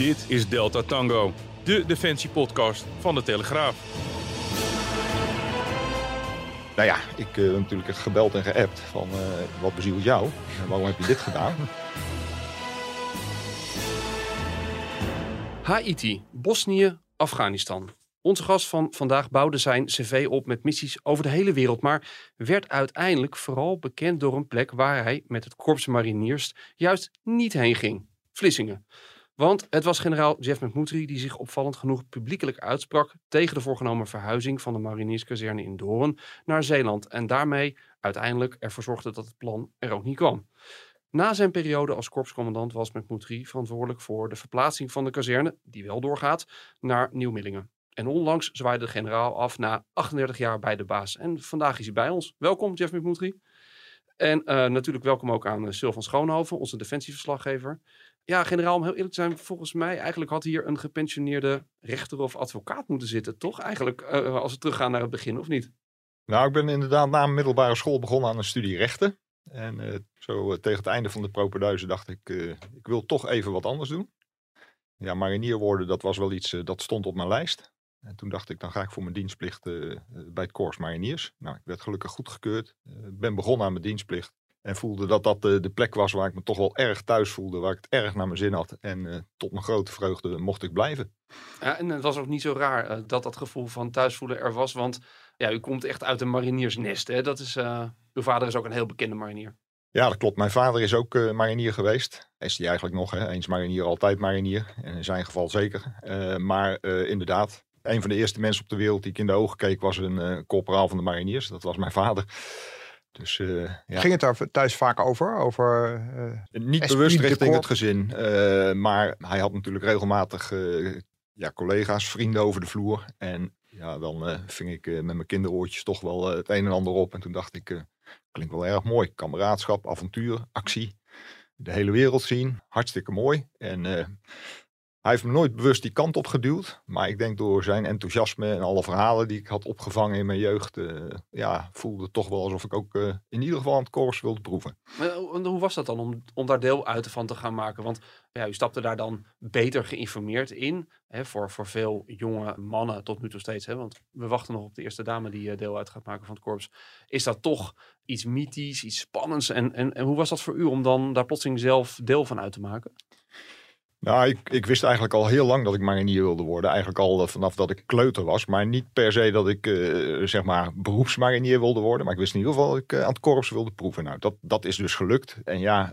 Dit is Delta Tango, de defensiepodcast van de Telegraaf. Nou ja, ik uh, natuurlijk gebeld en geappt van uh, wat bezielt jou? En waarom heb je dit gedaan? Haiti, Bosnië, Afghanistan. Onze gast van vandaag bouwde zijn cv op met missies over de hele wereld, maar werd uiteindelijk vooral bekend door een plek waar hij met het Korps Mariniers juist niet heen ging. Vlissingen. Want het was generaal Jeff McMurtry die zich opvallend genoeg publiekelijk uitsprak tegen de voorgenomen verhuizing van de marinierskazerne in Doorn naar Zeeland. En daarmee uiteindelijk ervoor zorgde dat het plan er ook niet kwam. Na zijn periode als korpscommandant was McMurtry verantwoordelijk voor de verplaatsing van de kazerne, die wel doorgaat, naar Nieuw-Millingen. En onlangs zwaaide de generaal af na 38 jaar bij de baas. En vandaag is hij bij ons. Welkom, Jeff McMurtry. En uh, natuurlijk welkom ook aan uh, Sylvan Schoonhoven, onze defensieverslaggever. Ja, generaal, om heel eerlijk te zijn, volgens mij eigenlijk had hier een gepensioneerde rechter of advocaat moeten zitten, toch? Eigenlijk, uh, als we teruggaan naar het begin, of niet? Nou, ik ben inderdaad na middelbare school begonnen aan een studie rechten. En uh, zo uh, tegen het einde van de propeduize dacht ik, ik wil toch even wat anders doen. Ja, marinier worden, dat was wel iets, dat stond op mijn lijst. En toen dacht ik, dan ga ik voor mijn dienstplicht bij het Corps Mariniers. Nou, ik werd gelukkig goedgekeurd. Ben begonnen aan mijn dienstplicht. En voelde dat dat de, de, plek was waar ik me toch wel erg thuis voelde. Waar ik het erg naar mijn zin had. En uh, tot mijn grote vreugde mocht ik blijven. Ja, en het was ook niet zo raar uh, dat dat gevoel van thuisvoelen er was. Want ja, u komt echt uit een mariniersnest. Hè? Dat is, uh, uw vader is ook een heel bekende marinier. Ja, dat klopt. Mijn vader is ook marinier geweest. Is hij eigenlijk nog. Hè? Eens marinier, altijd marinier. En in zijn geval zeker. maar inderdaad, een van de eerste mensen op de wereld die ik in de ogen keek was een corporaal van de mariniers. Dat was mijn vader. Dus, uh, ja. Ging het daar thuis vaak over? over uh, Niet bewust richting het gezin. Uh, maar hij had natuurlijk regelmatig ja, collega's, vrienden over de vloer. En ja, dan ving ik met mijn kinderoortjes toch wel het een en ander op. En toen dacht ik, klinkt wel erg mooi. Kameraadschap, avontuur, actie. De hele wereld zien. Hartstikke mooi. En hij heeft me nooit bewust die kant op geduwd. Maar ik denk door zijn enthousiasme en alle verhalen die ik had opgevangen in mijn jeugd. Uh, ja, voelde het toch wel alsof ik ook uh, in ieder geval aan het korps wilde proeven. Maar hoe was dat dan om, om daar deel uit van te gaan maken? Want ja, u stapte daar dan beter geïnformeerd in. Hè, voor, voor veel jonge mannen tot nu toe steeds. Hè, want we wachten nog op de eerste dame die deel uit gaat maken van het korps. Is dat toch iets mythisch, iets spannends? En, en, en hoe was dat voor u om dan daar plotseling zelf deel van uit te maken? Nou, ik, ik, wist eigenlijk al heel lang dat ik marinier wilde worden. Eigenlijk al vanaf dat ik kleuter was. Maar niet per se dat ik, uh, zeg maar, beroepsmarinier wilde worden. Maar ik wist in ieder geval dat ik uh, aan het korps wilde proeven. Nou, dat, dat is dus gelukt. En ja,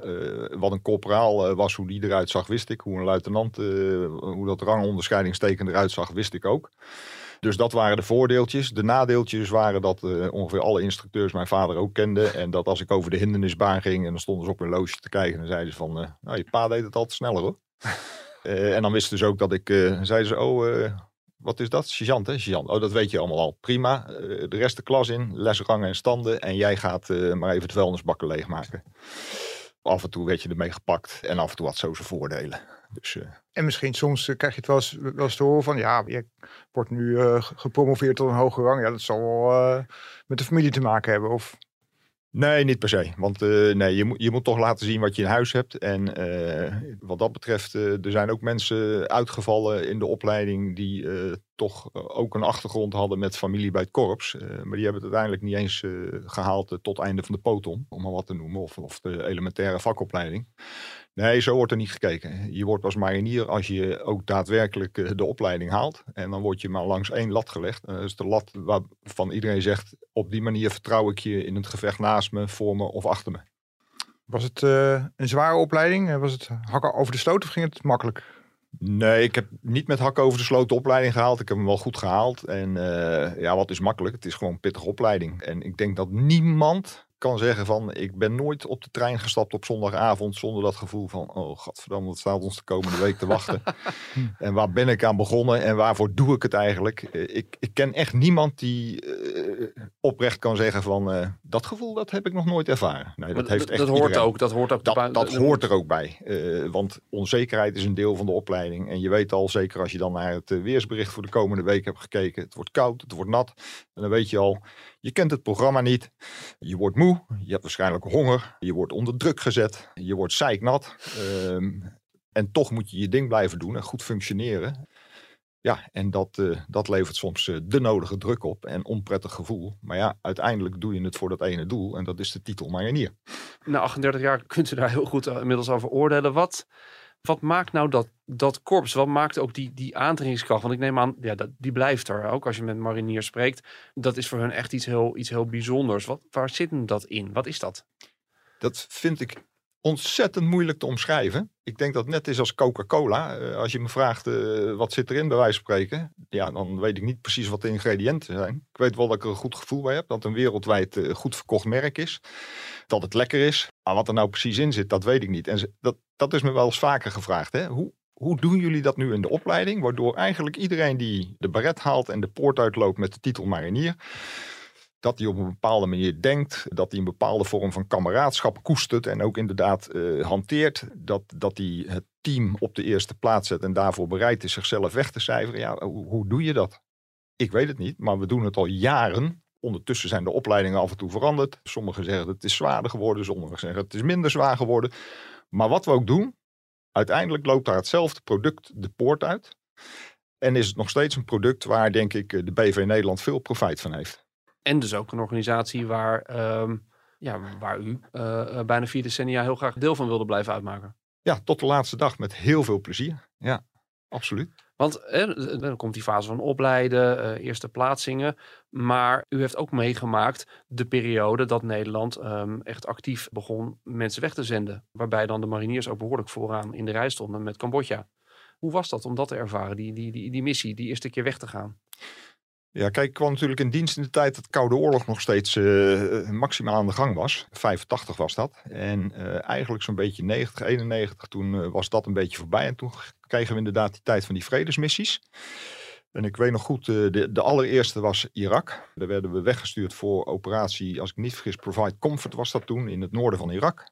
wat een corporaal was, hoe die eruit zag, wist ik. Hoe een luitenant, hoe dat rangonderscheidingsteken eruit zag, wist ik ook. Dus dat waren de voordeeltjes. De nadeeltjes waren dat ongeveer alle instructeurs mijn vader ook kenden. En dat als ik over de hindernisbaan ging en dan stonden ze op een loosje te kijken. En zeiden ze van, nou je pa deed het altijd sneller hoor. Uh, en dan wisten ze ook dat ik, zeiden ze, oh wat is dat? Sergeant hè? Oh dat weet je allemaal al. Prima. de rest de klas in, lesrangen en standen. En jij gaat maar even de vuilnisbakken leegmaken. Af en toe werd je ermee gepakt. En af en toe had zo zijn voordelen. Dus. En misschien soms krijg je het wel eens, wel eens te horen van ja, je wordt nu gepromoveerd tot een hoge rang. Ja, dat zal wel met de familie te maken hebben. Of... Nee, niet per se. Want nee, je, moet, je moet toch laten zien wat je in huis hebt. En wat dat betreft, er zijn ook mensen uitgevallen in de opleiding die toch ook een achtergrond hadden met familie bij het korps. maar die hebben het uiteindelijk niet eens gehaald tot einde van de poton, om maar wat te noemen. Of, of de elementaire vakopleiding. Nee, zo wordt er niet gekeken. Je wordt pas marinier als je ook daadwerkelijk eh, de opleiding haalt. En dan word je maar langs één lat gelegd. Dat is de lat waarvan iedereen zegt, op die manier vertrouw ik je in het gevecht naast me, voor me of achter me. Was het uh, een zware opleiding? Was het hakken over de sloot of ging het makkelijk? Nee, ik heb niet met hakken over de sloot de opleiding gehaald. Ik heb hem wel goed gehaald. En eh, ja, wat is makkelijk? Het is gewoon een pittige opleiding. En ik denk dat niemand kan zeggen van ik ben nooit op de trein gestapt op zondagavond zonder dat gevoel van oh godverdamme wat staat ons de komende week te wachten. en waar ben ik aan begonnen en waarvoor doe ik het eigenlijk? Eh, ik, ik ken echt niemand die uh, oprecht kan zeggen van uh, dat gevoel dat heb ik nog nooit ervaren. Nee, dat, heeft echt dat hoort iedereen. ook. Dat hoort ook. Dat, dat hoort er ook bij. Uh, want onzekerheid is een deel van de opleiding. En je weet al, zeker als je dan naar het weersbericht voor de komende week hebt gekeken. Het wordt koud, het wordt nat. En dan weet je al, je kent het programma niet. Je wordt moe. Je hebt waarschijnlijk honger. Je wordt onder druk gezet. Je wordt zeiknat. Um, en toch moet je je ding blijven doen en goed functioneren. Ja, en dat, uh, dat levert soms uh, de nodige druk op en onprettig gevoel. Maar ja, uiteindelijk doe je het voor dat ene doel en dat is de titel marinier. Na 38 jaar kunt u daar heel goed uh, inmiddels over oordelen. Wat, wat maakt nou dat, dat korps? Wat maakt ook die, die aantrekkingskracht? Want ik neem aan, ja, dat, die blijft er. Ook als je met mariniers spreekt. Dat is voor hun echt iets heel, iets heel bijzonders. Wat, waar zit dat in? Wat is dat? Dat vind ik ontzettend moeilijk te omschrijven. Ik denk dat het net is als Coca-Cola. Uh, als je me vraagt uh, wat zit erin bij wijze van spreken. Ja, dan weet ik niet precies wat de ingrediënten zijn. Ik weet wel dat ik er een goed gevoel bij heb. Dat het een wereldwijd uh, goed verkocht merk is. Dat het lekker is. Maar wat er nou precies in zit, dat weet ik niet. En dat, dat is me wel eens vaker gevraagd. Hè? Hoe, hoe doen jullie dat nu in de opleiding? Waardoor eigenlijk iedereen die de baret haalt en de poort uitloopt met de titel marinier dat hij op een bepaalde manier denkt, dat hij een bepaalde vorm van kameraadschap koestert en ook inderdaad uh, hanteert, dat, dat hij het team op de eerste plaats zet en daarvoor bereid is zichzelf weg te cijferen. Ja, hoe, doe je dat? Ik weet het niet, maar we doen het al jaren. Ondertussen zijn de opleidingen af en toe veranderd. Sommigen zeggen dat het is zwaarder geworden, sommigen zeggen het is minder zwaar geworden. Maar wat we ook doen, uiteindelijk loopt daar hetzelfde product de poort uit. En is het nog steeds een product waar, denk ik, de BV Nederland veel profijt van heeft. En dus ook een organisatie waar, um, ja, waar u uh, bijna vier decennia heel graag deel van wilde blijven uitmaken. Ja, tot de laatste dag met heel veel plezier. Ja, absoluut. Want eh, dan komt die fase van opleiden, uh, eerste plaatsingen. Maar u heeft ook meegemaakt de periode dat Nederland um, echt actief begon mensen weg te zenden. Waarbij dan de mariniers ook behoorlijk vooraan in de rij stonden met Cambodja. Hoe was dat om dat te ervaren, die, die, die, die missie, die eerste keer weg te gaan? Ja, kijk, ik kwam natuurlijk in dienst in de tijd dat de Koude Oorlog nog steeds uh, maximaal aan de gang was. 85 was dat. En uh, eigenlijk zo'n beetje 90, 91, toen was dat een beetje voorbij. En toen kregen we inderdaad die tijd van die vredesmissies. En ik weet nog goed, de, de allereerste was Irak. Daar werden we weggestuurd voor operatie, als ik niet vergis, Provide Comfort was dat toen, in het noorden van Irak.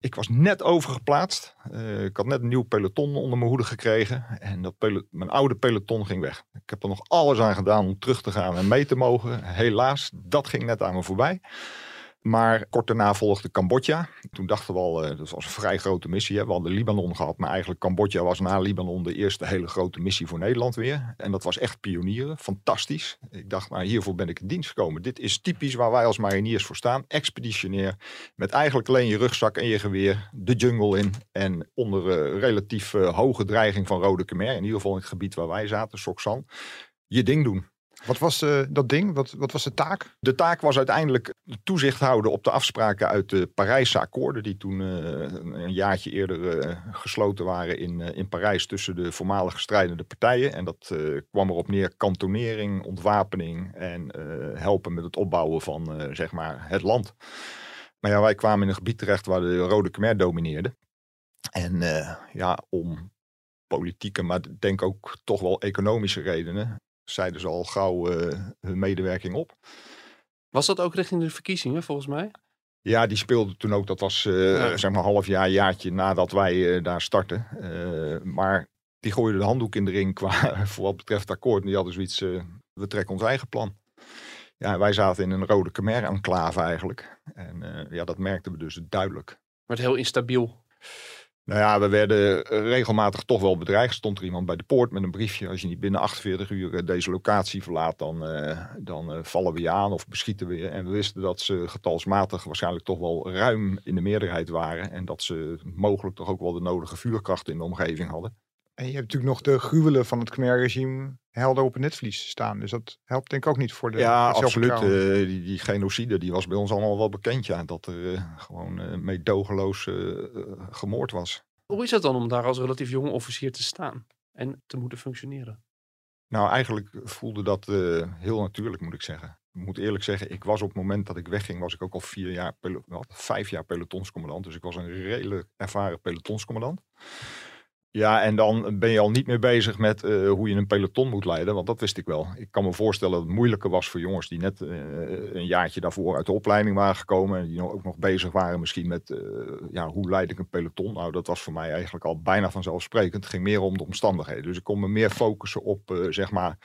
Ik was net overgeplaatst. Uh, ik had net een nieuw peloton onder mijn hoede gekregen. En dat mijn oude peloton ging weg. Ik heb er nog alles aan gedaan om terug te gaan en mee te mogen. Helaas, dat ging net aan me voorbij. Maar kort daarna volgde Cambodja. Toen dachten we al, uh, dat was een vrij grote missie. Hè. We hadden Libanon gehad, maar eigenlijk Cambodja was na Libanon de eerste hele grote missie voor Nederland weer. En dat was echt pionieren, fantastisch. Ik dacht, nou hiervoor ben ik in dienst gekomen. Dit is typisch waar wij als mariniers voor staan. Expeditionair, met eigenlijk alleen je rugzak en je geweer de jungle in. En onder uh, relatief uh, hoge dreiging van Rode Khmer, in ieder geval in het gebied waar wij zaten, Soksan, je ding doen. Wat was uh, dat ding? Wat, wat was de taak? De taak was uiteindelijk toezicht houden op de afspraken uit de Parijse akkoorden, die toen uh, een jaartje eerder uh, gesloten waren in, in Parijs tussen de voormalige strijdende partijen. En dat kwam erop neer kantonering, ontwapening en helpen met het opbouwen van zeg maar het land. Maar ja, wij kwamen in een gebied terecht waar de Rode Khmer domineerde. En ja, om politieke, maar denk ook toch wel economische redenen zeiden ze al gauw uh, hun medewerking op. Was dat ook richting de verkiezingen volgens mij? Ja, die speelde toen ook. Dat was uh, ja. zeg maar half jaar, jaartje nadat wij uh, daar startten. maar die gooiden de handdoek in de ring qua, voor wat betreft akkoord. En die hadden zoiets, we trekken ons eigen plan. Ja, wij zaten in een rode Khmer-enclave eigenlijk. En ja, dat merkten we dus duidelijk. Maar heel instabiel. Nou ja, we werden regelmatig toch wel bedreigd. Stond er iemand bij de poort met een briefje. Als je niet binnen 48 uur deze locatie verlaat, dan, uh, dan vallen we je aan of beschieten we je. En we wisten dat ze getalsmatig waarschijnlijk toch wel ruim in de meerderheid waren. En dat ze mogelijk toch ook wel de nodige vuurkracht in de omgeving hadden. En je hebt natuurlijk nog de gruwelen van het Khmer-regime helder op het netvlies staan. Dus dat helpt denk ik ook niet voor de Ja, absoluut. Uh, die, die, genocide die was bij ons allemaal wel bekend. Ja, dat er uh, gewoon uh, meedogenloos gemoord was. Hoe is het dan om daar als relatief jonge officier te staan en te moeten functioneren? Nou, eigenlijk voelde dat eh, heel natuurlijk, moet ik zeggen. Ik moet eerlijk zeggen, ik was op het moment dat ik wegging, was ik ook al vier jaar, wat, vijf jaar pelotonscommandant. Dus ik was een redelijk ervaren pelotonscommandant. Ja, en dan ben je al niet meer bezig met eh, hoe je een peloton moet leiden, want dat wist ik wel. Ik kan me voorstellen dat het moeilijker was voor jongens die net eh, een jaartje daarvoor uit de opleiding waren gekomen. En die ook nog bezig waren misschien met, eh, ja, hoe leid ik een peloton? Nou, dat was voor mij eigenlijk al bijna vanzelfsprekend. Het ging meer om de omstandigheden. Dus ik kon me meer focussen op, zeg maar,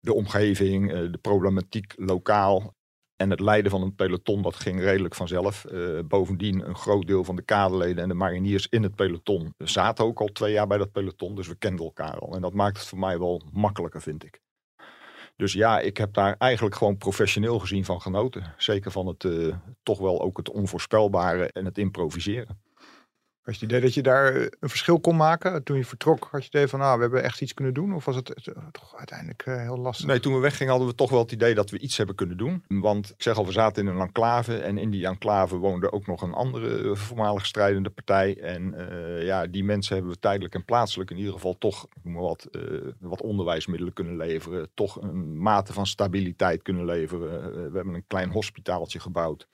de omgeving, de problematiek lokaal. En het leiden van een peloton, dat ging redelijk vanzelf. Eh, bovendien, een groot deel van de kaderleden en de mariniers in het peloton zaten ook al twee jaar bij dat peloton. Dus we kenden elkaar al. En dat maakt het voor mij wel makkelijker, vind ik. Dus ja, ik heb daar eigenlijk gewoon professioneel gezien van genoten. Zeker van het eh, toch wel ook het onvoorspelbare en het improviseren. Had je het idee dat je daar eh, een verschil kon maken? Toen je vertrok, had je het idee van, nou, we hebben echt iets kunnen doen? Of was het eh, toch uiteindelijk eh, heel lastig? Nee, toen we weggingen hadden we toch wel het idee dat we iets hebben kunnen doen. Want ik zeg al, we zaten in een enclave. En in die enclave woonde ook nog een andere voormalig strijdende partij. En ja, die mensen hebben we tijdelijk en plaatselijk in ieder geval toch wat, wat onderwijsmiddelen kunnen leveren. Toch een mate van stabiliteit kunnen leveren. We hebben een klein hospitaaltje gebouwd.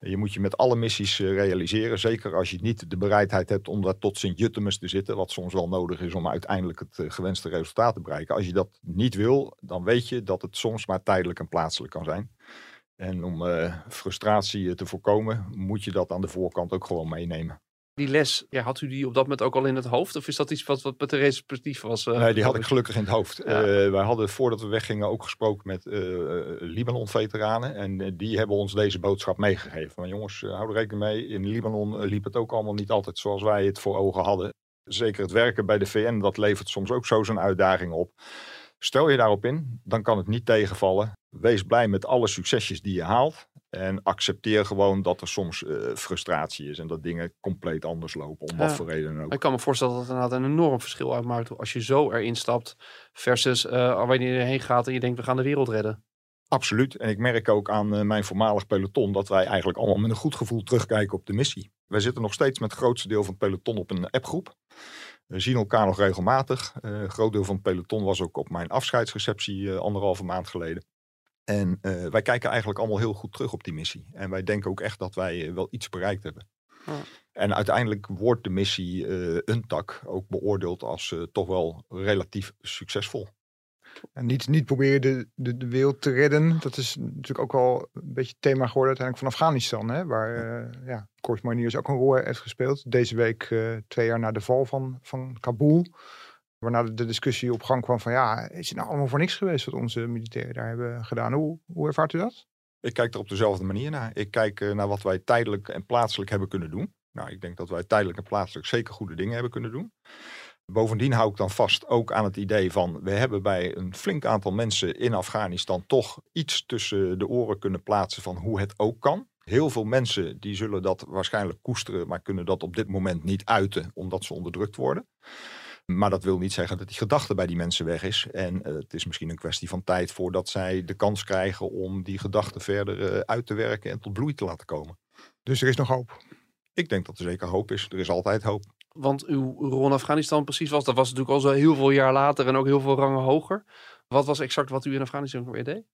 Je moet je met alle missies eh, realiseren. Zeker als je niet de bereidheid hebt om daar tot Sint-Juttemus te zitten. Wat soms wel nodig is om uiteindelijk het eh, gewenste resultaat te bereiken. Als je dat niet wil, dan weet je dat het soms maar tijdelijk en plaatselijk kan zijn. En om eh, frustratie te voorkomen, moet je dat aan de voorkant ook gewoon meenemen. Die les, ja, had u die op dat moment ook al in het hoofd? Of is dat iets wat, wat met de respectief was? eh, Nee, die had ik gelukkig in het hoofd. Ja. Eh, wij hadden voordat we weggingen ook gesproken met eh, Libanon-veteranen. En die hebben ons deze boodschap meegegeven. Maar jongens, hou er rekening mee. In Libanon liep het ook allemaal niet altijd zoals wij het voor ogen hadden. Zeker het werken bij de VN, dat levert soms ook zo zijn uitdaging op. Stel je daarop in, dan kan het niet tegenvallen. Wees blij met alle succesjes die je haalt. En accepteer gewoon dat er soms eh, frustratie is. En dat dingen compleet anders lopen. Om wat voor reden ook. Ik kan me voorstellen dat het inderdaad een enorm verschil uitmaakt als je zo erin stapt versus eh, wanneer je erheen gaat en je denkt we gaan de wereld redden. Absoluut. En ik merk ook aan eh, mijn voormalig peloton dat wij eigenlijk allemaal met een goed gevoel terugkijken op de missie. Wij zitten nog steeds met het grootste deel van het peloton op een appgroep. We zien elkaar nog regelmatig. Een groot deel van het peloton was ook op mijn afscheidsreceptie anderhalve maand geleden. En eh, wij kijken eigenlijk allemaal heel goed terug op die missie. En wij denken ook echt dat wij eh, wel iets bereikt hebben. Ja. En uiteindelijk wordt de missie eh een tak ook beoordeeld als eh, toch wel relatief succesvol. En niet, niet proberen de, de, de wereld te redden. Dat is natuurlijk ook wel een beetje het thema geworden uiteindelijk van Afghanistan. Hè? Waar eh ja, ook een rol heeft gespeeld. Deze week, eh, twee jaar na de val van, van Kabul. Waarna de, discussie op gang kwam van ja, is het nou allemaal voor niks geweest wat onze militairen daar hebben gedaan? Hoe, hoe ervaart u dat? Ik kijk er op dezelfde manier naar. Ik kijk eh, naar wat wij tijdelijk en plaatselijk hebben kunnen doen. Nou, ik denk dat wij tijdelijk en plaatselijk zeker goede dingen hebben kunnen doen. Bovendien hou ik dan vast ook aan het idee van... we hebben bij een flink aantal mensen in Afghanistan... toch iets tussen de oren kunnen plaatsen van hoe het ook kan. Heel veel mensen die zullen dat waarschijnlijk koesteren... maar kunnen dat op dit moment niet uiten omdat ze onderdrukt worden. Maar dat wil niet zeggen dat die gedachte bij die mensen weg is. En eh, het is misschien een kwestie van tijd voordat zij de kans krijgen om die gedachte verder eh, uit te werken en tot bloei te laten komen. Dus er is nog hoop. Ik denk dat er zeker hoop is. Er is altijd hoop. Want uw rol in Afghanistan precies was, dat was natuurlijk al zo heel veel jaar later en ook heel veel rangen hoger. Wat was exact wat u in Afghanistan weer deed?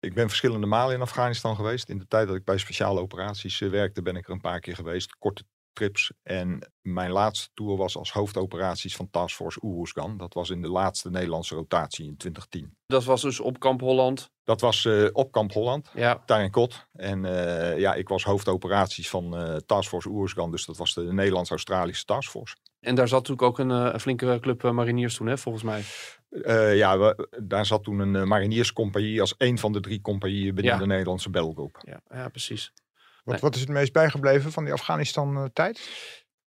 Ik ben verschillende malen in Afghanistan geweest. In de tijd dat ik bij speciale operaties eh, werkte, ben ik er een paar keer geweest. Korte trips. En mijn laatste tour was als hoofdoperaties van Task Force Oeruzgan. Dat was in de laatste Nederlandse rotatie in 2010. Dat was dus op kamp Holland. Dat was eh, op kamp Holland. Ja, daar in Kot. En eh, ja, ik was hoofdoperaties van eh Taskforce Oeruzgan. Dus dat was de Nederlands-Australische Taskforce. en daar zat natuurlijk ook een, een flinke club mariniers toen, hè, volgens mij. Ja, we, daar zat toen een uh, marinierscompagnie als een van de drie compagnieën binnen Ja. de Nederlandse battlegroup. Ja, ja precies. Wat, Nee. wat is het meest bijgebleven van die Afghanistan-tijd?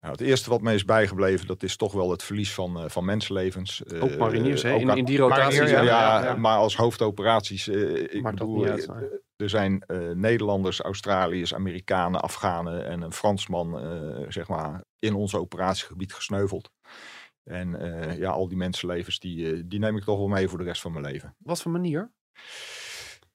Nou, het eerste wat me is bijgebleven, dat is toch wel het verlies van, eh, van mensenlevens. Eh, Ook mariniers, hè? ook In, in die rotaties. Marinier, ja, ja, ja. maar als hoofdoperaties. eh, ik Maakt bedoel, niet uit, eh, maar- er zijn eh, Nederlanders, Australiërs, Amerikanen, Afghanen en een Fransman, eh, zeg maar, in ons operatiegebied gesneuveld. En eh, ja, al die mensenlevens, die, eh, die neem ik toch wel mee voor de rest van mijn leven. Wat voor manier?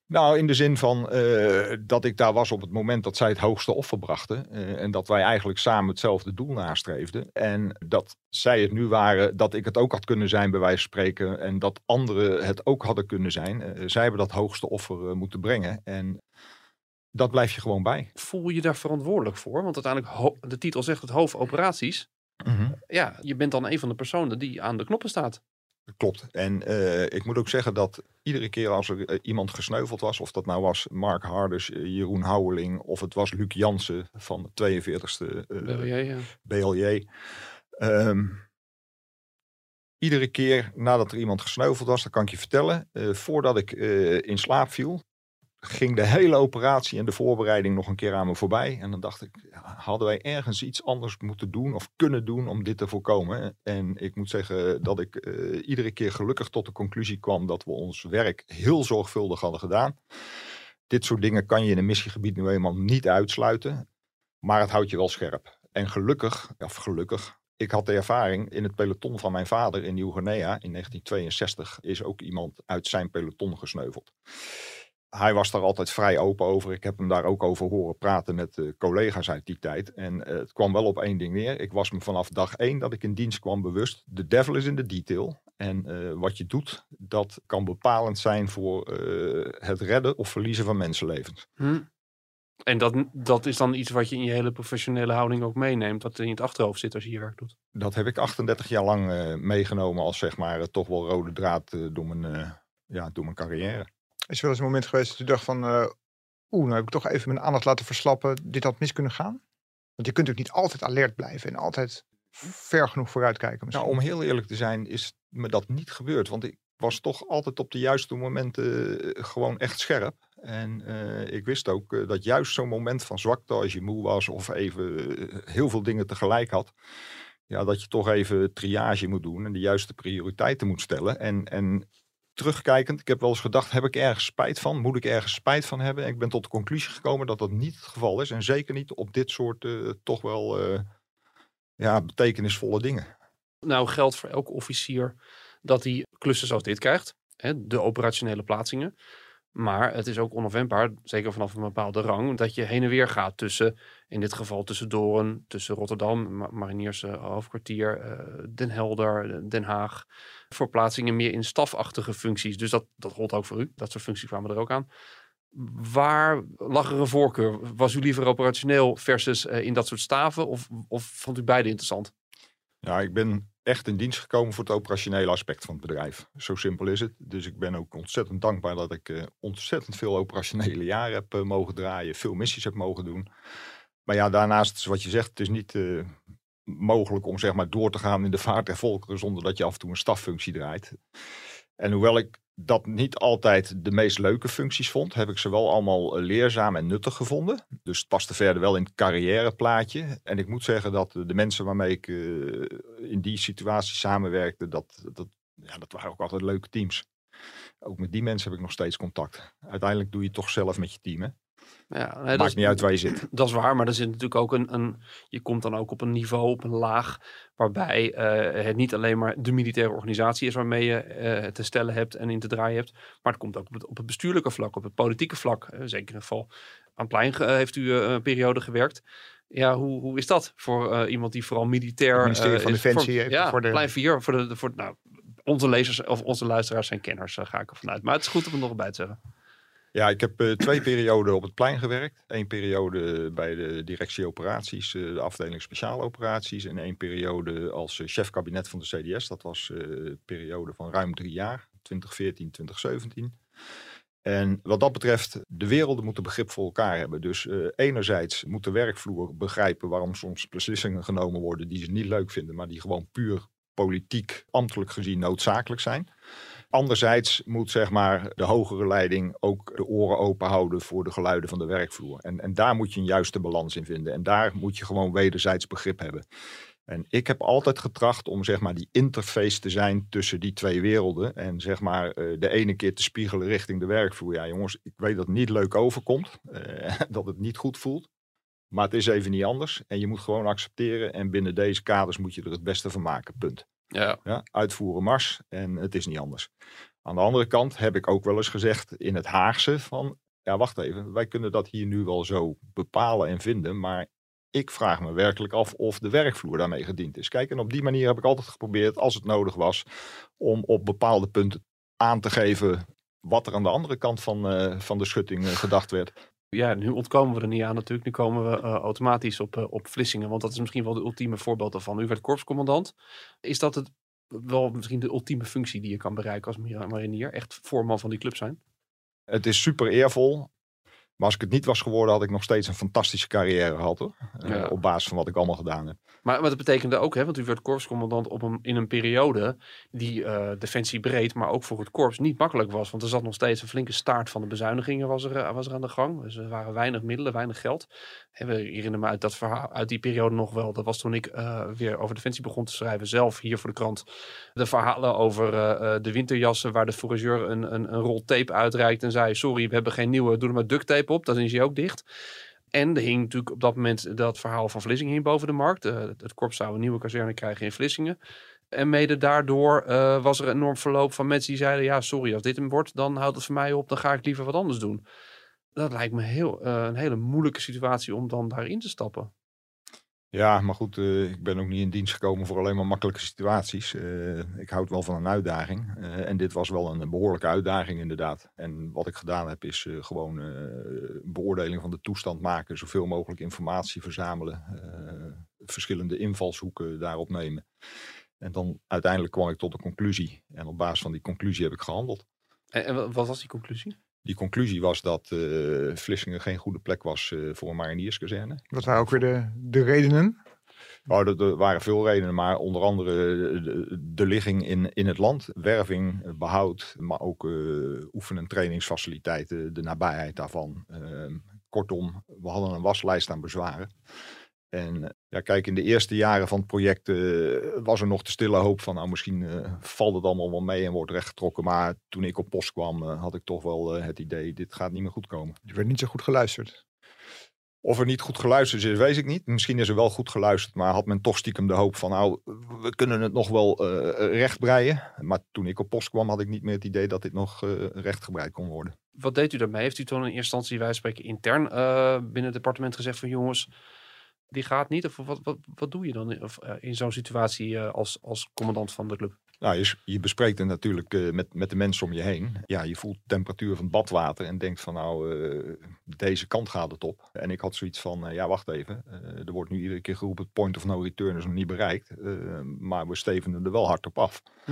Nou, in de zin van eh, dat ik daar was op het moment dat zij het hoogste offer brachten. eh, en dat wij eigenlijk samen hetzelfde doel nastreefden. En dat zij het nu waren, dat ik het ook had kunnen zijn, bij wijze van spreken. En dat anderen het ook hadden kunnen zijn. Eh, zij hebben dat hoogste offer moeten brengen. En dat blijf je gewoon bij. Voel je daar verantwoordelijk voor? Want uiteindelijk, de titel zegt het hoofdoperaties. Ja, je bent dan een van de personen die aan de knoppen staat. Klopt. En eh, ik moet ook zeggen dat iedere keer als er eh, iemand gesneuveld was, of dat nou was Mark Harders, eh, Jeroen Houweling, of het was Luc Jansen van de 42e eh, Wil jij, ja. BLJ. Ehm, iedere keer nadat er iemand gesneuveld was, dat kan ik je vertellen, voordat ik in slaap viel, ging de hele operatie en de voorbereiding nog een keer aan me voorbij. En dan dacht ik, hadden wij ergens iets anders moeten doen of kunnen doen om dit te voorkomen? En ik moet zeggen dat ik eh, iedere keer gelukkig tot de conclusie kwam dat we ons werk heel zorgvuldig hadden gedaan. Dit soort dingen kan je in een missiegebied nu eenmaal niet uitsluiten, maar het houdt je wel scherp. En gelukkig, of gelukkig, ik had de ervaring in het peloton van mijn vader in Nieuw-Guinea in 1962 is ook iemand uit zijn peloton gesneuveld. Hij was daar altijd vrij open over. Ik heb hem daar ook over horen praten met eh, collega's uit die tijd. En eh, het kwam wel op één ding neer. Ik was me vanaf dag één dat ik in dienst kwam bewust. De devil is in de detail. En eh, wat je doet, dat kan bepalend zijn voor het redden of verliezen van mensenlevens. Hm. En dat, dat is dan iets wat je in je hele professionele houding ook meeneemt. Wat in het achterhoofd zit als je je werk doet. Dat heb ik 38 jaar lang meegenomen als zeg maar toch wel rode draad door, mijn, ja, door mijn carrière. Is er wel eens een moment geweest dat u dacht van... eh, Oeh, nou heb ik toch even mijn aandacht laten verslappen. Dit had mis kunnen gaan? Want je kunt natuurlijk niet altijd alert blijven. En altijd ver genoeg vooruitkijken misschien. Nou, om heel eerlijk te zijn, is me dat niet gebeurd. Want ik was toch altijd op de juiste momenten eh, gewoon echt scherp. En eh, ik wist ook dat juist zo'n moment van zwakte, als je moe was of even heel veel dingen tegelijk had. Ja, dat je toch even triage moet doen en de juiste prioriteiten moet stellen. En, en terugkijkend, ik heb wel eens gedacht, heb ik ergens spijt van? Moet ik ergens spijt van hebben? En ik ben tot de conclusie gekomen dat dat niet het geval is. En zeker niet op dit soort eh, toch wel eh, ja, betekenisvolle dingen. Nou geldt voor elke officier dat hij klussen zoals dit krijgt. Hè, de operationele plaatsingen. Maar het is ook onafwendbaar, zeker vanaf een bepaalde rang, dat je heen en weer gaat tussen, in dit geval tussen Doorn, tussen Rotterdam, Ma- Mariniers eh, hoofdkwartier, eh, Den Helder, eh, Den Haag. Voor plaatsingen meer in stafachtige functies. Dus dat, dat gold ook voor u. Dat soort functies kwamen er ook aan. Waar lag er een voorkeur? Was u liever operationeel versus in dat soort staven? Of, of vond u beide interessant? Ja, ik ben echt in dienst gekomen voor het operationele aspect van het bedrijf. Zo simpel is het. Dus ik ben ook ontzettend dankbaar dat ik eh, ontzettend veel operationele jaren heb eh, mogen draaien. Veel missies heb mogen doen. Maar ja, daarnaast, wat je zegt, het is niet eh, mogelijk om zeg maar door te gaan in de vaart der volkeren zonder dat je af en toe een staffunctie draait. En hoewel ik dat niet altijd de meest leuke functies vond, heb ik ze wel allemaal eh, leerzaam en nuttig gevonden. Dus het paste verder wel in het carrièreplaatje. En ik moet zeggen dat de mensen waarmee ik eh, in die situatie samenwerkte, dat, dat, ja, dat waren ook altijd leuke teams. Ook met die mensen heb ik nog steeds contact. Uiteindelijk doe je het toch zelf met je team. Hè? Ja, nee, Maakt niet uit waar je zit. Dat is waar, maar er zit natuurlijk ook een, een. Je komt dan ook op een niveau, op een laag. waarbij eh, het niet alleen maar de militaire organisatie is waarmee je eh, te stellen hebt en in te draaien hebt. maar het komt ook op het, op het bestuurlijke vlak, op het politieke vlak. Eh, zeker in het geval aan Plein heeft u een periode gewerkt. Ja, hoe, hoe is dat voor iemand die vooral militair. Het ministerie van is? Defensie Voor, heeft ja, voor de- Plein 4. Voor de, voor, nou, onze lezers of onze luisteraars zijn kenners, ga ik ervan uit. Maar het is goed om het nog bij te zeggen. Ja, ik heb eh, twee perioden op het plein gewerkt. Eén periode bij de directie operaties, eh, de afdeling speciale operaties. En één periode als eh, chef kabinet van de CDS. Dat was een periode van ruim drie jaar, 2014, 2017. En wat dat betreft, de werelden moeten begrip voor elkaar hebben. Dus enerzijds moet de werkvloer begrijpen waarom soms beslissingen genomen worden die ze niet leuk vinden, maar die gewoon puur politiek, ambtelijk gezien noodzakelijk zijn. Anderzijds moet zeg maar, de hogere leiding ook de oren open houden voor de geluiden van de werkvloer. En, en daar moet je een juiste balans in vinden. En daar moet je gewoon wederzijds begrip hebben. En ik heb altijd getracht om zeg maar, die interface te zijn tussen die twee werelden. En zeg maar, eh, de ene keer te spiegelen richting de werkvloer. Ja jongens, ik weet dat het niet leuk overkomt. eh, dat het niet goed voelt. Maar het is even niet anders. En je moet gewoon accepteren. En binnen deze kaders moet je er het beste van maken. Punt. Ja, Ja, uitvoeren mars en het is niet anders. Aan de andere kant heb ik ook wel eens gezegd in het Haagse van, ja wacht even, wij kunnen dat hier nu wel zo bepalen en vinden, maar ik vraag me werkelijk af of de werkvloer daarmee gediend is. Kijk, en op die manier heb ik altijd geprobeerd, als het nodig was, om op bepaalde punten aan te geven wat er aan de andere kant van, uh, van de schutting uh, gedacht werd. Ja, nu ontkomen we er niet aan natuurlijk. Nu komen we uh, automatisch op, op Vlissingen, want dat is misschien wel de ultieme voorbeeld daarvan. U werd korpscommandant. Is dat het wel misschien de ultieme functie die je kan bereiken als marinier? Echt voorman van die club zijn? Het is super eervol. Maar als ik het niet was geworden, had ik nog steeds een fantastische carrière gehad hoor. Ja. op basis van wat ik allemaal gedaan heb. Maar, maar dat betekende ook, hè, want u werd korpscommandant op een, in een periode die uh, defensie breed, maar ook voor het korps niet makkelijk was. Want er zat nog steeds een flinke staart van de bezuinigingen was er, was er aan de gang. Dus er waren weinig middelen, weinig geld. En we herinneren me uit, dat verhaal, uit die periode nog wel. Dat was toen ik uh, weer over defensie begon te schrijven, zelf hier voor de krant. De verhalen over de winterjassen waar de fourageur een, een, een rol tape uitreikt en zei, sorry, we hebben geen nieuwe, doe er maar duct tape op. Dan is hij ook dicht. En er hing natuurlijk op dat moment dat verhaal van Vlissingen hing boven de markt. Uh, het korps zou een nieuwe kazerne krijgen in Vlissingen. En mede daardoor uh, was er een enorm verloop van mensen die zeiden: Ja, sorry, als dit hem wordt, dan houdt het voor mij op, dan ga ik liever wat anders doen. Dat lijkt me heel, uh, een hele moeilijke situatie om dan daarin te stappen. Ja, maar goed, uh, ik ben ook niet in dienst gekomen voor alleen maar makkelijke situaties. Uh, ik houd wel van een uitdaging. Uh, en dit was wel een, behoorlijke uitdaging inderdaad. En wat ik gedaan heb is gewoon beoordeling van de toestand maken. Zoveel mogelijk informatie verzamelen. verschillende invalshoeken daarop nemen. En dan uiteindelijk kwam ik tot een conclusie. En op basis van die conclusie heb ik gehandeld. En, en wat was die conclusie? Die conclusie was dat uh, Vlissingen geen goede plek was uh, voor een marinierskazerne. Wat waren ook weer de, de redenen? Oh, er, er, waren veel redenen, maar onder andere de, de, ligging in, in het land, werving, behoud, maar ook uh, oefen- en trainingsfaciliteiten, de nabijheid daarvan. Ehm, kortom, we hadden een waslijst aan bezwaren. En eh, ja, kijk, in de eerste jaren van het project uh, was er nog de stille hoop van, nou misschien uh, valt het allemaal wel mee en wordt rechtgetrokken. Maar toen ik op post kwam, uh, had ik toch wel het idee, dit gaat niet meer goed komen. Je werd niet zo goed geluisterd. Of er niet goed geluisterd is, weet ik niet. Misschien is er wel goed geluisterd, maar had men toch stiekem de hoop van, nou, we kunnen het nog wel rechtbreien. Maar toen ik op post kwam, had ik niet meer het idee dat dit nog rechtgebreid kon worden. Wat deed u daarmee? Heeft u toen in eerste instantie, wij spreken intern binnen het departement gezegd van, jongens, die gaat niet? Of wat, wat, wat doe je dan in, of, uh, in zo'n situatie uh, als, als commandant van de club? Nou, je, je bespreekt het natuurlijk uh, met, met de mensen om je heen. Ja, je voelt de temperatuur van het badwater en denkt van nou, deze kant gaat het op. En ik had zoiets van, ja wacht even, er wordt nu iedere keer geroepen, point of no return is nog niet bereikt. maar we stevenen er wel hard op af. Hm.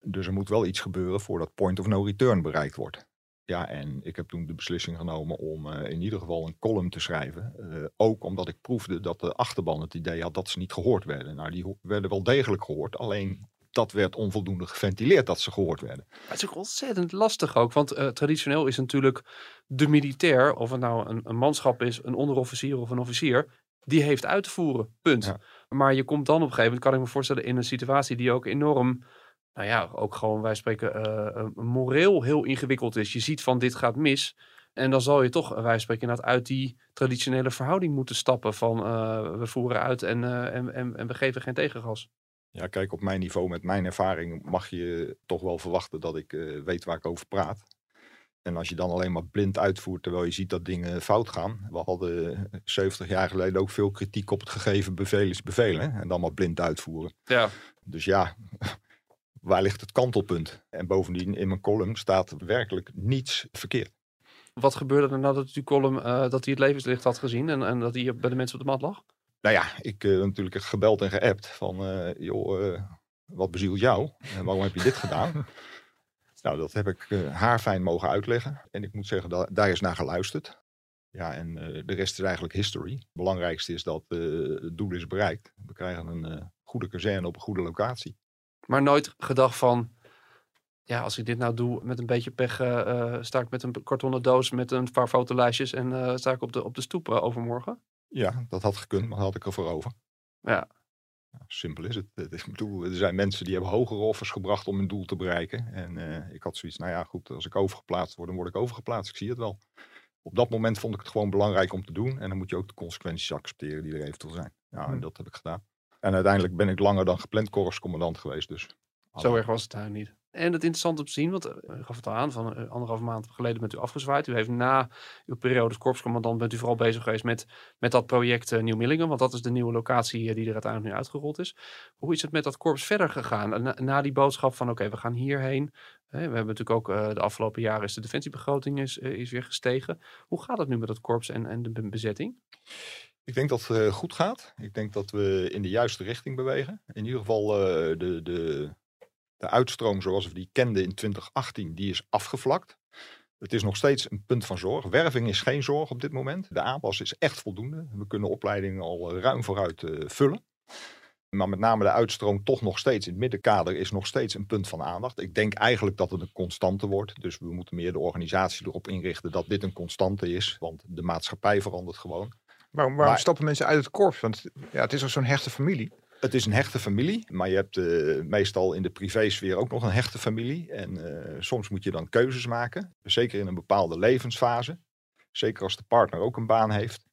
Dus er moet wel iets gebeuren voordat point of no return bereikt wordt. Ja, en ik heb toen de beslissing genomen om uh, in ieder geval een column te schrijven. Uh, ook omdat ik proefde dat de achterban het idee had dat ze niet gehoord werden. Nou, die werden wel degelijk gehoord, alleen dat werd onvoldoende geventileerd dat ze gehoord werden. Maar het is ook ontzettend lastig ook, want uh, traditioneel is natuurlijk de militair, of het nou een, een, manschap is, een onderofficier of een officier, die heeft uit te voeren, punt. Ja. Maar je komt dan op een gegeven moment, kan ik me voorstellen, in een situatie die ook enorm nou ja, ook gewoon, wij spreken, uh, moreel heel ingewikkeld is. Je ziet van dit gaat mis. En dan zal je toch, wij spreken inderdaad, uit die traditionele verhouding moeten stappen van uh, we voeren uit en, en, en, en, we geven geen tegengas. Ja, kijk, op mijn niveau, met mijn ervaring, mag je toch wel verwachten dat ik uh, weet waar ik over praat. En als je dan alleen maar blind uitvoert terwijl je ziet dat dingen fout gaan. We hadden 70 jaar geleden ook veel kritiek op het gegeven bevel is bevelen. En dan maar blind uitvoeren. Ja. Dus ja, waar ligt het kantelpunt? En bovendien in mijn column staat werkelijk niets verkeerd. Wat gebeurde er nadat u column uh, dat hij het levenslicht had gezien en, en dat hij bij de mensen op de mat lag? Nou ja, ik uh, natuurlijk gebeld en geappt van uh, joh, wat bezielt jou? En waarom heb je dit gedaan? nou, dat heb ik haar fijn mogen uitleggen. En ik moet zeggen, dat, daar is naar geluisterd. Ja, en de rest is eigenlijk history. Het belangrijkste is dat het doel is bereikt. We krijgen een goede kazerne op een goede locatie. Maar nooit gedacht van, ja, als ik dit nou doe met een beetje pech, uh, sta ik met een kartonnen doos met een paar fotolijstjes en uh, sta ik op de, op de stoep uh, overmorgen? Ja, dat had gekund, maar had ik ervoor over. Ja. simpel is het. Ik bedoel, er zijn mensen die hebben hogere offers gebracht om hun doel te bereiken. En ik had zoiets, nou ja, goed, als ik overgeplaatst word, dan word ik overgeplaatst. Ik zie het wel. Op dat moment vond ik het gewoon belangrijk om te doen. En dan moet je ook de consequenties accepteren die er eventueel zijn. Ja, en hm. dat heb ik gedaan. En uiteindelijk ben ik langer dan gepland korpscommandant geweest. Dus. Zo erg was het daar niet. En het interessante om te zien, want eh, u gaf het al aan, van uh, anderhalf maand geleden bent u afgezwaaid. U heeft na uw periode als korpscommandant bent u vooral bezig geweest met, met dat project uh, Nieuw-Millingen. Want dat is de nieuwe locatie die er uiteindelijk nu uitgerold is. Hoe is het met dat korps verder gegaan? Na, na die boodschap van oké, we gaan hierheen. we hebben natuurlijk ook de afgelopen jaren is de defensiebegroting is, is weer gestegen. Hoe gaat het nu met dat korps en, en de bezetting? Ik denk dat het goed gaat. Ik denk dat we in de juiste richting bewegen. In ieder geval de, de, de uitstroom zoals we die kenden in 2018, die is afgevlakt. Het is nog steeds een punt van zorg. Werving is geen zorg op dit moment. De aanpas is echt voldoende. We kunnen opleidingen al ruim vooruit vullen. Maar met name de uitstroom toch nog steeds in het middenkader is nog steeds een punt van aandacht. Ik denk eigenlijk dat het een constante wordt. Dus we moeten meer de organisatie erop inrichten dat dit een constante is. Want de maatschappij verandert gewoon. Waarom, waarom stappen mensen uit het korps? Want ja, het is ook zo'n hechte familie. Het is een hechte familie, maar je hebt uh, meestal in de privésfeer ook nog een hechte familie. En uh, soms moet je dan keuzes maken, zeker in een bepaalde levensfase. Zeker als de partner ook een baan heeft.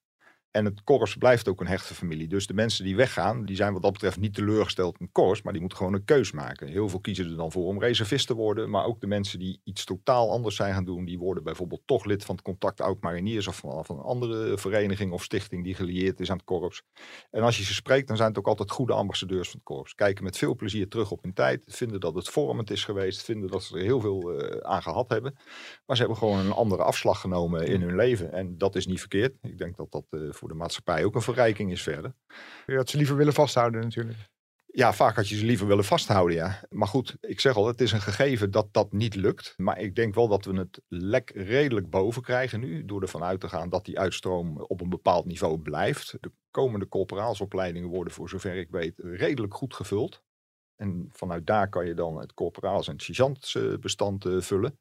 En het korps blijft ook een hechte familie. Dus de mensen die weggaan, die zijn wat dat betreft niet teleurgesteld in korps, maar die moeten gewoon een keus maken. Heel veel kiezen er dan voor om reservist te worden, maar ook de mensen die iets totaal anders zijn gaan doen, die worden bijvoorbeeld toch lid van het Contact Oud Mariniers of van, van een andere vereniging of stichting die gelieerd is aan het korps. En als je ze spreekt, dan zijn het ook altijd goede ambassadeurs van het korps. Kijken met veel plezier terug op hun tijd, vinden dat het vormend is geweest, vinden dat ze er heel veel uh, aan gehad hebben. Maar ze hebben gewoon een andere afslag genomen in hun leven en dat is niet verkeerd. Ik denk dat dat uh, voor de maatschappij ook een verrijking is verder. Je had ze liever willen vasthouden natuurlijk. Ja, vaak had je ze liever willen vasthouden, ja. Maar goed, ik zeg al, het is een gegeven dat dat niet lukt. Maar ik denk wel dat we het lek redelijk boven krijgen nu. Door ervan uit te gaan dat die uitstroom op een bepaald niveau blijft. De komende corporaalsopleidingen worden, voor zover ik weet, redelijk goed gevuld. En vanuit daar kan je dan het corporaals- en sergeantsbestand uh, vullen.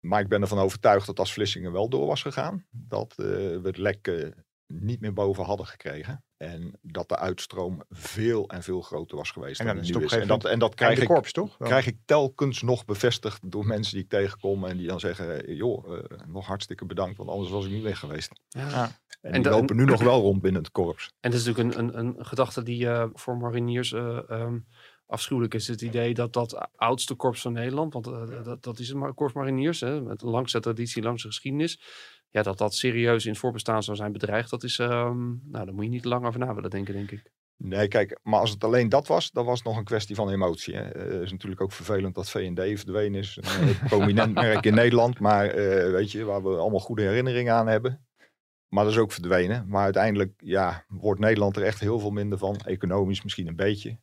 Maar ik ben ervan overtuigd dat als Vlissingen wel door was gegaan, dat uh, we het lek uh, niet meer boven hadden gekregen. En dat de uitstroom veel en veel groter was geweest. En, dan is En dat, en dat krijg, ik, korps, toch? krijg ik telkens nog bevestigd door mensen die ik tegenkom. En die dan zeggen, joh, uh, nog hartstikke bedankt, want anders was ik niet weg geweest. Ja. En, en die lopen nu nog wel rond binnen het korps. En dat is natuurlijk een, een, een gedachte die uh, voor mariniers... Uh, um, afschuwelijk is het idee dat dat oudste korps van Nederland, want uh, dat, dat is het korps mariniers, hè, met een langste traditie, langste geschiedenis, ja, dat dat serieus in het voorbestaan zou zijn bedreigd, dat is, um, nou, daar moet je niet lang over na willen denken, denk ik. Nee, kijk, maar als het alleen dat was, dan was het nog een kwestie van emotie. Het uh, is natuurlijk ook vervelend dat V&D verdwenen is. Een prominent merk in Nederland, maar uh, weet je, waar we allemaal goede herinneringen aan hebben. Maar dat is ook verdwenen. Maar uiteindelijk ja, wordt Nederland er echt heel veel minder van. Economisch misschien een beetje.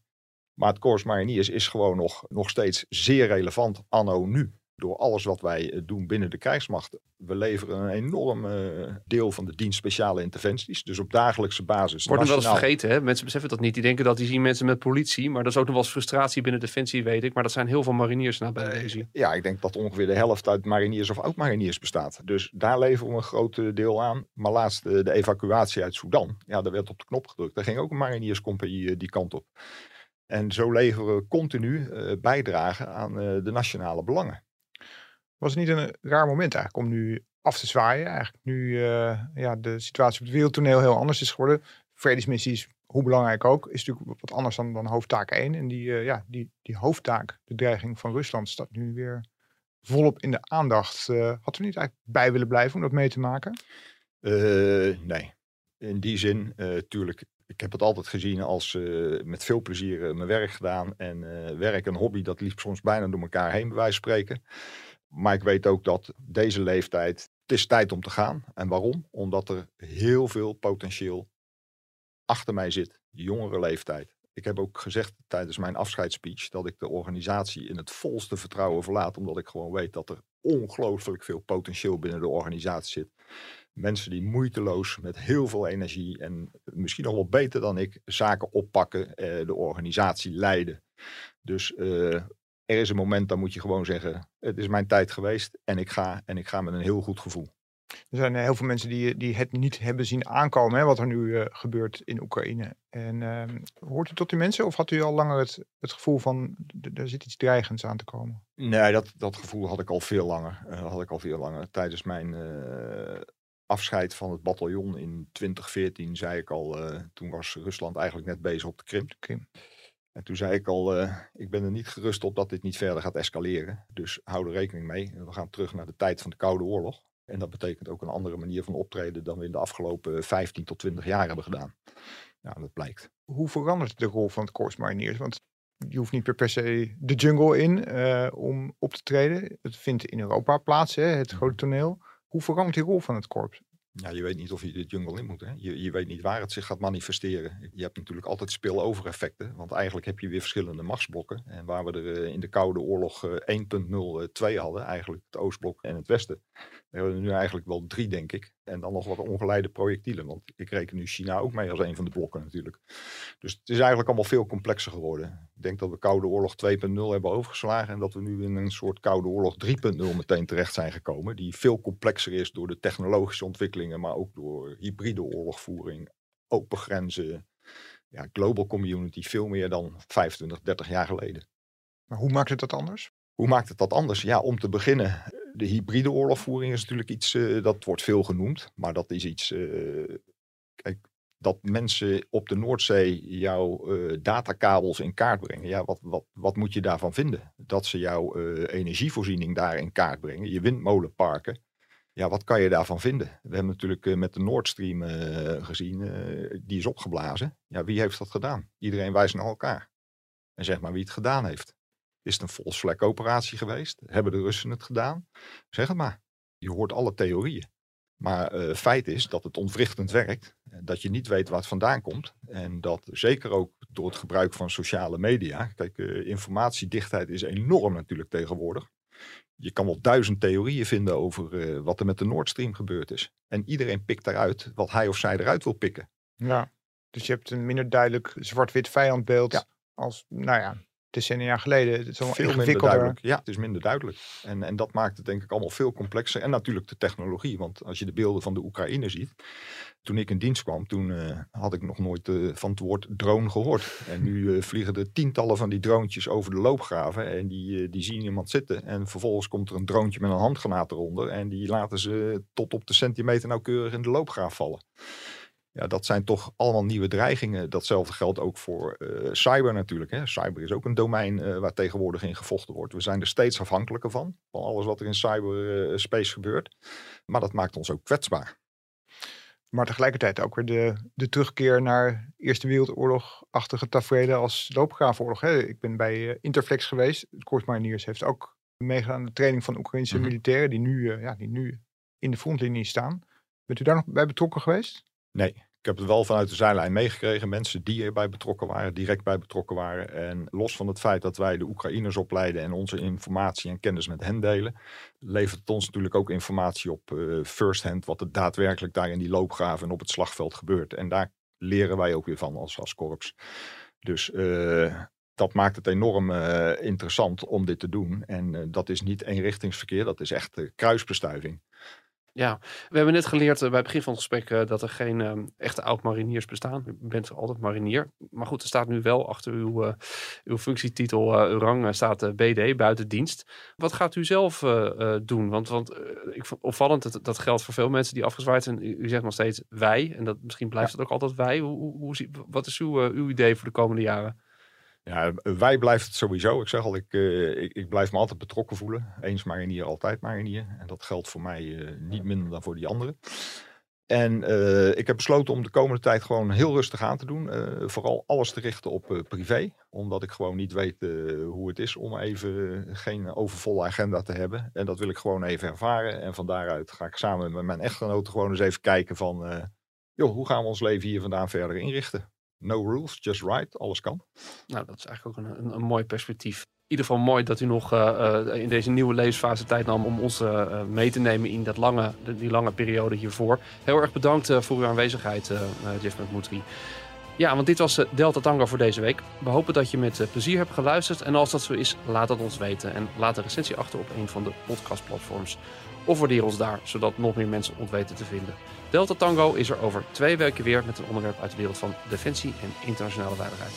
Maar het Corps Mariniers is gewoon nog, nog steeds zeer relevant anno nu. Door alles wat wij doen binnen de krijgsmacht. We leveren een enorm uh, deel van de dienst speciale interventies. Dus op dagelijkse basis. Wordt nog wel eens vergeten, hè? Mensen beseffen dat niet. Die denken dat die zien mensen met politie. Maar dat is ook nog wel eens frustratie binnen Defensie, weet ik. Maar dat zijn heel veel mariniers naar bij. Uh, ja, ik denk dat ongeveer de helft uit mariniers of oud-mariniers bestaat. Dus daar leveren we een groot deel aan. Maar laatst uh, de evacuatie uit Sudan. Ja, daar werd op de knop gedrukt. Daar ging ook een marinierscompagnie die kant op. En zo leveren we continu bijdragen aan de nationale belangen. Was het niet een raar moment eigenlijk om nu af te zwaaien? Eigenlijk nu uh, ja, de situatie op het wereldtoneel heel anders is geworden. Vredesmissies, hoe belangrijk ook, is natuurlijk wat anders dan, dan hoofdtaak 1. En die, ja, die, die hoofdtaak, de dreiging van Rusland, staat nu weer volop in de aandacht. had u niet eigenlijk bij willen blijven om dat mee te maken? nee. In die zin, tuurlijk, ik heb het altijd gezien als uh, met veel plezier uh, mijn werk gedaan. En uh, werk en hobby, dat liep soms bijna door elkaar heen, bij wijze van spreken. Maar ik weet ook dat deze leeftijd, het is tijd om te gaan. En waarom? Omdat er heel veel potentieel achter mij zit, jongere leeftijd. Ik heb ook gezegd tijdens mijn afscheidsspeech dat ik de organisatie in het volste vertrouwen verlaat. Omdat ik gewoon weet dat er ongelooflijk veel potentieel binnen de organisatie zit. Mensen die moeiteloos met heel veel energie en misschien nog wel beter dan ik zaken oppakken, eh, de organisatie leiden. Dus uh, er is een moment, dan moet je gewoon zeggen: Het is mijn tijd geweest en ik ga, en ik ga met een heel goed gevoel. Er zijn heel veel mensen die, die het niet hebben zien aankomen, hè, wat er nu uh, gebeurt in Oekraïne. En uh, hoort u tot die mensen of had u al langer het, het gevoel van er zit iets dreigends aan te komen? Nee, dat, dat gevoel had ik al veel langer. Uh, had ik al veel langer. Tijdens mijn afscheid van het bataljon in 2014 zei ik al, toen was Rusland eigenlijk net bezig op de Krim. Krim. En toen zei ik al, uh, ik ben er niet gerust op dat dit niet verder gaat escaleren. Dus hou er rekening mee. We gaan terug naar de tijd van de Koude Oorlog. En dat betekent ook een andere manier van optreden dan we in de afgelopen 15 tot 20 jaar hebben gedaan. Ja, dat blijkt. Hoe verandert de rol van het Corps Mariniers? Want je hoeft niet per se de jungle in uh, om op te treden. Het vindt in Europa plaats, hè, het grote mhm. toneel. Hoe verandert die rol van het korps? Ja, je weet niet of je de jungle in moet. Hè? Je, je weet niet waar het zich gaat manifesteren. Je hebt natuurlijk altijd spillover effecten. Want eigenlijk heb je weer verschillende machtsblokken. En waar we er eh, in de Koude Oorlog 1.02 eh, hadden, eigenlijk het Oostblok en het Westen. We hebben er nu eigenlijk wel drie, denk ik. En dan nog wat ongeleide projectielen. Want ik reken nu China ook mee als een van de blokken natuurlijk. Dus het is eigenlijk allemaal veel complexer geworden. Ik denk dat we Koude Oorlog 2.0 hebben overgeslagen. En dat we nu in een soort Koude Oorlog 3.0 meteen terecht zijn gekomen. Die veel complexer is door de technologische ontwikkelingen. Maar ook door hybride oorlogvoering. Open grenzen. Ja, global community. Veel meer dan 25, 30 jaar geleden. Maar hoe maakt het dat anders? Hoe maakt het dat anders? Ja, om te beginnen de hybride oorlogvoering is natuurlijk iets, uh, dat wordt veel genoemd. Maar dat is iets, uh, kijk, dat mensen op de Noordzee jouw uh, datakabels in kaart brengen. Ja, wat, wat, wat moet je daarvan vinden? Dat ze jouw energievoorziening daar in kaart brengen. Je windmolenparken. Ja, wat kan je daarvan vinden? We hebben natuurlijk met de Nord Stream gezien, die is opgeblazen. Ja, wie heeft dat gedaan? Iedereen wijst naar elkaar. En zeg maar wie het gedaan heeft. Is het een false operatie geweest? Hebben de Russen het gedaan? Zeg het maar. Je hoort alle theorieën. Maar uh, feit is dat het ontwrichtend werkt. Dat je niet weet waar het vandaan komt. En dat zeker ook door het gebruik van sociale media. Kijk, uh, informatiedichtheid is enorm natuurlijk tegenwoordig. Je kan wel duizend theorieën vinden over uh, wat er met de Nord Stream gebeurd is. En iedereen pikt daaruit wat hij of zij eruit wil pikken. Ja, dus je hebt een minder duidelijk zwart-wit vijandbeeld. Ja. Als, nou ja, decennia geleden. Het is veel minder duidelijk. Ja, het is minder duidelijk. En, en dat maakt het denk ik allemaal veel complexer. En natuurlijk de technologie. Want als je de beelden van de Oekraïne ziet. Toen ik in dienst kwam, toen uh, had ik nog nooit uh, van het woord drone gehoord. En nu uh, vliegen er tientallen van die droontjes over de loopgraven. En die, die zien iemand zitten. En vervolgens komt er een droontje met een handgranaat eronder. En die laten ze tot op de centimeter nauwkeurig in de loopgraaf vallen. Ja, dat zijn toch allemaal nieuwe dreigingen. Datzelfde geldt ook voor uh, cyber natuurlijk. Hè. Cyber is ook een domein uh, waar tegenwoordig in gevochten wordt. We zijn er steeds afhankelijker van, van alles wat er in cyberspace uh, gebeurt. Maar dat maakt ons ook kwetsbaar. Maar tegelijkertijd ook weer de, de terugkeer naar Eerste Wereldoorlog-achtige tafereelen als loopgravenoorlog. Hè. Ik ben bij Interflex geweest. Het Corps Mariniers heeft ook meegedaan aan de training van Oekraïnse mm militairen die nu, ja, die nu in de frontlinie staan. Bent u daar nog bij betrokken geweest? Nee, ik heb het wel vanuit de zijlijn meegekregen. Mensen die erbij betrokken waren, direct bij betrokken waren. En los van het feit dat wij de Oekraïners opleiden en onze informatie en kennis met hen delen, levert het ons natuurlijk ook informatie op uh, first hand wat er daadwerkelijk daar in die loopgraven en op het slagveld gebeurt. En daar leren wij ook weer van als, als korps. Dus uh, dat maakt het enorm uh, interessant om dit te doen. En dat is niet eenrichtingsverkeer, dat is echt kruisbestuiving. Ja, we hebben net geleerd uh, bij het begin van het gesprek uh, dat er geen uh, echte oud-mariniers bestaan. U bent altijd marinier. Maar goed, er staat nu wel achter uw, uh, uw functietitel, uw rang, staat BD, buiten dienst. Wat gaat u zelf doen? Want, want ik vond opvallend, dat, dat geldt voor veel mensen die afgezwaaid zijn. U, zegt nog steeds wij, en dat, misschien blijft ja. het ook altijd wij. Hoe, hoe, hoe, wat is uw, uw idee voor de komende jaren? Ja, wij blijft het sowieso. Ik zeg al, ik, uh, ik, ik, blijf me altijd betrokken voelen. Eens marinier, altijd marinier. En dat geldt voor mij uh, niet minder dan voor die anderen. En uh, ik heb besloten om de komende tijd gewoon heel rustig aan te doen. vooral alles te richten op privé. Omdat ik gewoon niet weet hoe het is om even geen overvolle agenda te hebben. En dat wil ik gewoon even ervaren. En van daaruit ga ik samen met mijn echtgenoten gewoon eens even kijken van... joh, hoe gaan we ons leven hier vandaan verder inrichten? No rules, just right. Alles kan. Nou, dat is eigenlijk ook een, een, mooi perspectief. In ieder geval mooi dat u nog uh, in deze nieuwe levensfase tijd nam om ons uh, mee te nemen in dat lange, die lange periode hiervoor. Heel erg bedankt voor uw aanwezigheid, Jeff McMutri. Ja, want dit was Delta Tango voor deze week. We hopen dat je met plezier hebt geluisterd. En als dat zo is, laat het ons weten. En laat een recensie achter op een van de podcastplatforms. Of waardeer ons daar, zodat nog meer mensen ons weten te vinden. Delta Tango is er over twee weken weer met een onderwerp uit de wereld van defensie en internationale veiligheid.